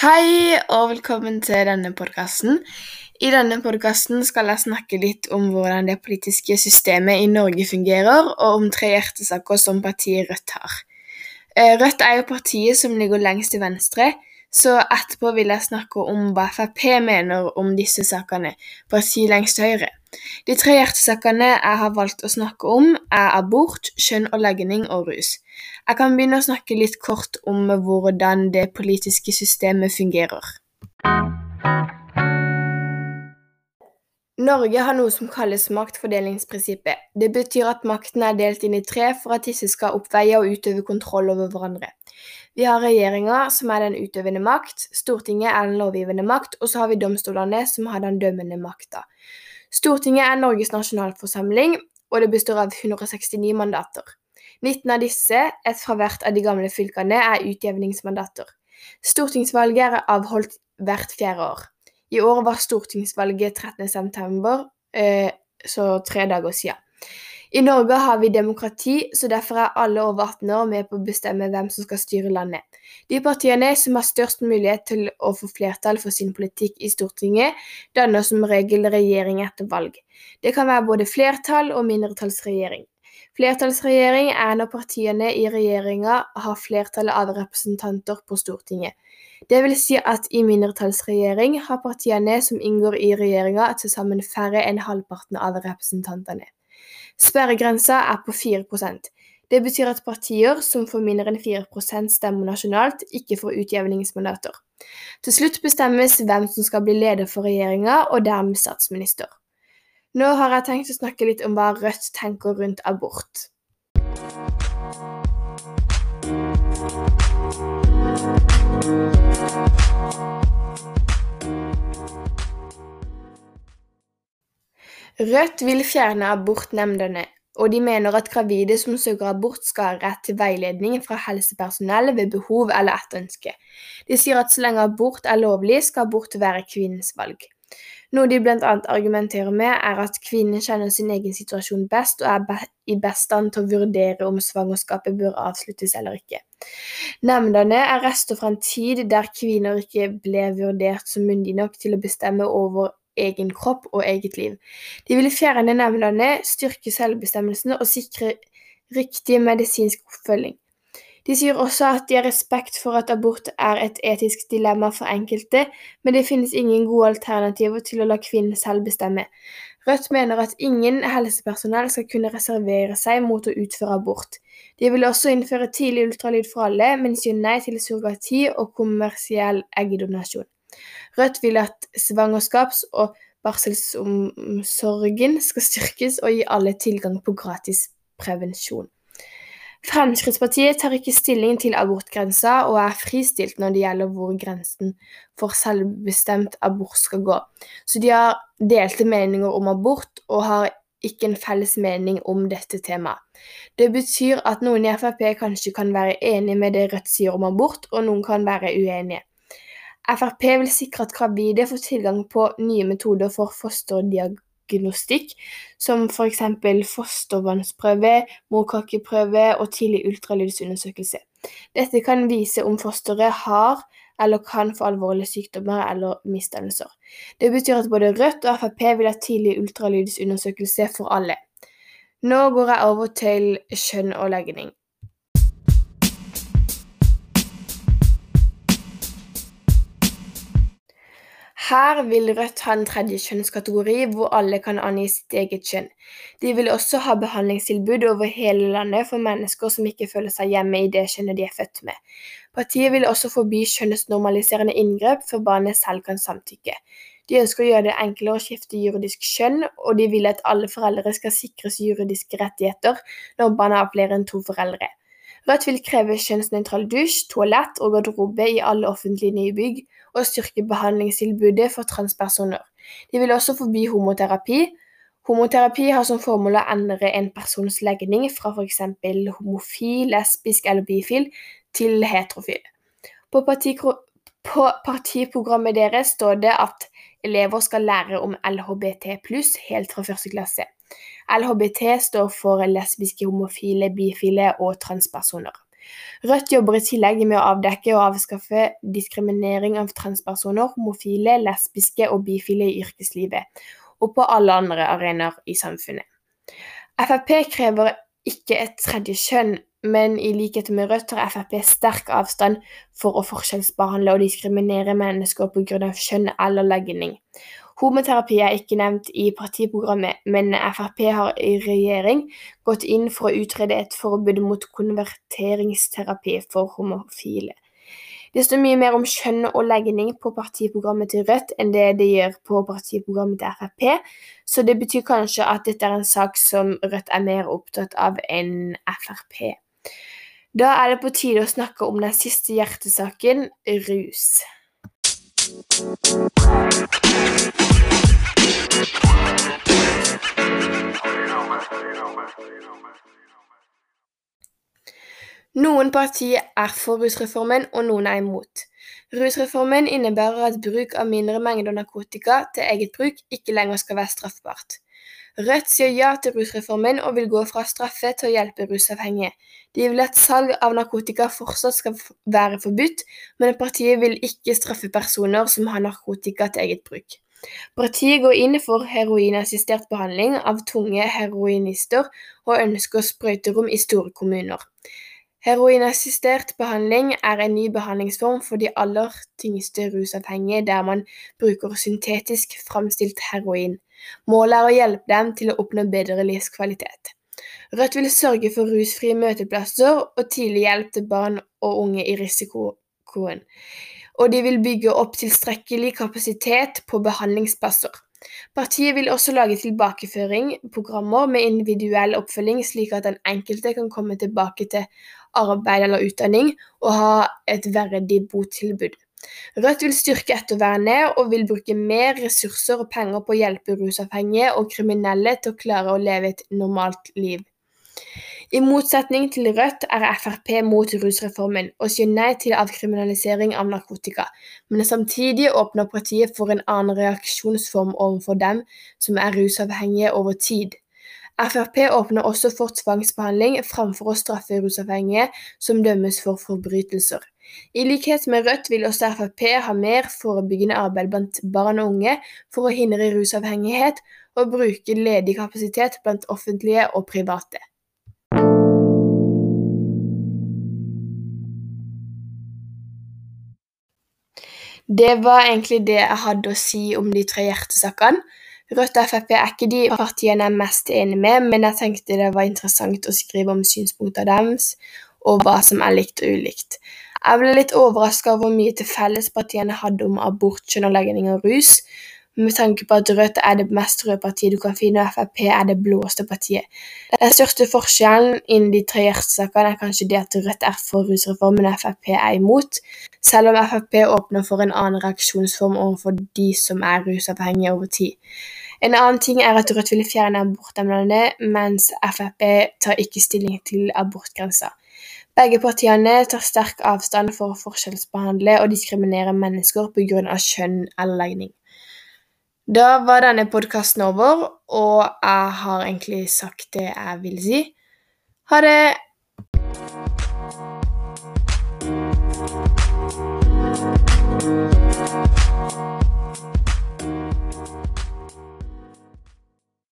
Hei og velkommen til denne podkasten. I denne podkasten skal jeg snakke litt om hvordan det politiske systemet i Norge fungerer, og om tre hjertesaker som partiet Rødt har. Eh, Rødt er jo partiet som ligger lengst til venstre, så etterpå vil jeg snakke om hva Frp mener om disse sakene, partiet lengst til høyre. De tre hjertesakene jeg har valgt å snakke om, er abort, kjønn og legning og rus. Jeg kan begynne å snakke litt kort om hvordan det politiske systemet fungerer. Norge har noe som kalles maktfordelingsprinsippet. Det betyr at makten er delt inn i tre for at disse skal oppveie og utøve kontroll over hverandre. Vi har regjeringa, som er den utøvende makt, Stortinget er den lovgivende makt, og så har vi domstolene, som har den dømmende makta. Stortinget er Norges nasjonalforsamling, og det består av 169 mandater. 19 av disse, ett fra hvert av de gamle fylkene, er utjevningsmandater. Stortingsvalget er avholdt hvert fjerde år. I år var stortingsvalget 13.9., eh, så tre dager siden. I Norge har vi demokrati, så derfor er alle over 18 år med på å bestemme hvem som skal styre landet. De partiene som har størst mulighet til å få flertall for sin politikk i Stortinget, danner som regel regjering etter valg. Det kan være både flertall og mindretallsregjering. Flertallsregjering er når partiene i regjeringa har flertallet av representanter på Stortinget. Det vil si at i mindretallsregjering har partiene som inngår i regjeringa til sammen færre enn halvparten av representantene. Sperregrensa er på 4% Det betyr at partier som får mindre enn 4% stemmer nasjonalt, ikke får utjevningsmandater. Til slutt bestemmes hvem som skal bli leder for regjeringa, og dermed statsminister. Nå har jeg tenkt å snakke litt om hva Rødt tenker rundt abort. Rødt vil fjerne abortnemndene, og de mener at gravide som søker abort skal ha rett til veiledning fra helsepersonell ved behov eller etter ønske. De sier at så lenge abort er lovlig, skal abort være kvinnens valg. Noe de bl.a. argumenterer med, er at kvinnen kjenner sin egen situasjon best og er i best stand til å vurdere om svangerskapet bør avsluttes eller ikke. Nemndene er rester fra en tid der kvinner ikke ble vurdert som myndige nok til å bestemme over egen kropp og eget liv. De vil fjerne nemndene, styrke selvbestemmelsen og sikre riktig medisinsk oppfølging. De sier også at de har respekt for at abort er et etisk dilemma for enkelte, men det finnes ingen gode alternativer til å la kvinnen selv bestemme. Rødt mener at ingen helsepersonell skal kunne reservere seg mot å utføre abort. De vil også innføre tidlig ultralyd for alle, men sier nei til surrogati og kommersiell eggdonasjon. Rødt vil at svangerskaps- og barselomsorgen skal styrkes og gi alle tilgang på gratis prevensjon. Fremskrittspartiet tar ikke stilling til abortgrensa og er fristilt når det gjelder hvor grensen for selvbestemt abort skal gå. Så de har delte meninger om abort og har ikke en felles mening om dette temaet. Det betyr at noen i Frp kanskje kan være enig med det Rødt sier om abort, og noen kan være uenige. Frp vil sikre at gravide får tilgang på nye metoder for fosterdiagnostikk, som f.eks. fostervannsprøve, morkakeprøve og tidlig ultralydsundersøkelse. Dette kan vise om fosteret har eller kan få alvorlige sykdommer eller misdannelser. Det betyr at både Rødt og Frp vil ha tidlig ultralydsundersøkelse for alle. Nå går jeg over til kjønn og legning. Her vil Rødt ha en tredje kjønnskategori hvor alle kan angi sitt eget kjønn. De vil også ha behandlingstilbud over hele landet for mennesker som ikke føler seg hjemme i det kjønnet de er født med. Partiet vil også forby kjønnsnormaliserende inngrep før barnet selv kan samtykke. De ønsker å gjøre det enklere å skifte juridisk kjønn, og de vil at alle foreldre skal sikres juridiske rettigheter når barna har flere enn to foreldre. Rødt vil kreve kjønnsnøytral dusj, toalett og garderobe i alle offentlige nye bygg, og styrke behandlingstilbudet for transpersoner. De vil også forby homoterapi. Homoterapi har som formål å endre en persons legning fra f.eks. homofil, lesbisk eller bifil til heterofil. På, på partiprogrammet deres står det at elever skal lære om LHBT pluss helt fra første klasse. LHBT står for lesbiske, homofile, bifile og transpersoner. Rødt jobber i tillegg med å avdekke og avskaffe diskriminering av transpersoner, homofile, lesbiske og bifile i yrkeslivet, og på alle andre arenaer i samfunnet. Frp krever ikke et tredje kjønn, men i likhet med Rødt tar Frp sterk avstand for å forskjellsbehandle og diskriminere mennesker pga. kjønn eller legning. Homoterapi er ikke nevnt i partiprogrammet, men Frp har i regjering gått inn for å utrede et forbud mot konverteringsterapi for homofile. Det står mye mer om kjønn og legning på partiprogrammet til Rødt enn det det gjør på partiprogrammet til Frp, så det betyr kanskje at dette er en sak som Rødt er mer opptatt av enn Frp. Da er det på tide å snakke om den siste hjertesaken, rus. Noen partier er for rusreformen, og noen er imot. Rusreformen innebærer at bruk av mindre mengder narkotika til eget bruk ikke lenger skal være straffbart. Rødt sier ja til rusreformen og vil gå fra straffe til å hjelpe rusavhengige. De vil at salg av narkotika fortsatt skal være forbudt, men partiet vil ikke straffe personer som har narkotika til eget bruk. Partiet går inn for heroinassistert behandling av tunge heroinister og ønsker sprøyterom i store kommuner. Heroinassistert behandling er en ny behandlingsform for de aller tyngste rusavhengige der man bruker syntetisk framstilt heroin. Målet er å hjelpe dem til å oppnå bedre livskvalitet. Rødt vil sørge for rusfrie møteplasser og tidlig hjelp til barn og unge i risikoen, og de vil bygge opp tilstrekkelig kapasitet på behandlingsplasser. Partiet vil også lage tilbakeføring-programmer med individuell oppfølging, slik at den enkelte kan komme tilbake til arbeid eller utdanning og ha et verdig botilbud. Rødt vil styrke ettervernet og vil bruke mer ressurser og penger på å hjelpe rusavhengige og kriminelle til å klare å leve et normalt liv. I motsetning til Rødt er Frp mot rusreformen og sier nei til avkriminalisering av narkotika, men samtidig åpner partiet for en annen reaksjonsform overfor dem som er rusavhengige over tid. Frp åpner også for tvangsbehandling framfor å straffe rusavhengige som dømmes for forbrytelser. I likhet med Rødt vil også Frp ha mer forebyggende arbeid blant barn og unge for å hindre rusavhengighet, og bruke ledig kapasitet blant offentlige og private. Det var egentlig det jeg hadde å si om de tre hjertesakene. Rødt og Frp er ikke de partiene jeg er mest enig med, men jeg tenkte det var interessant å skrive om synspunktene deres, og hva som er likt og ulikt. Jeg ble litt overraska over hvor mye til felles partiene hadde om abort, skjønnerlegging og rus, med tanke på at Rødt er det mest røde partiet du kan finne, og Frp er det blåste partiet. Den største forskjellen innen de tre hjertesakene er kanskje det at Rødt er for rusreformen og Frp er imot, selv om Frp åpner for en annen reaksjonsform overfor de som er rusavhengige over tid. En annen ting er at Rødt vil fjerne abortemnene, mens Frp tar ikke stilling til abortgrensa. Begge partiene tar sterk avstand for å forskjellsbehandle og diskriminere mennesker av kjønn eller legning. Da var denne podkasten over, og jeg har egentlig sagt det jeg vil si. Ha det!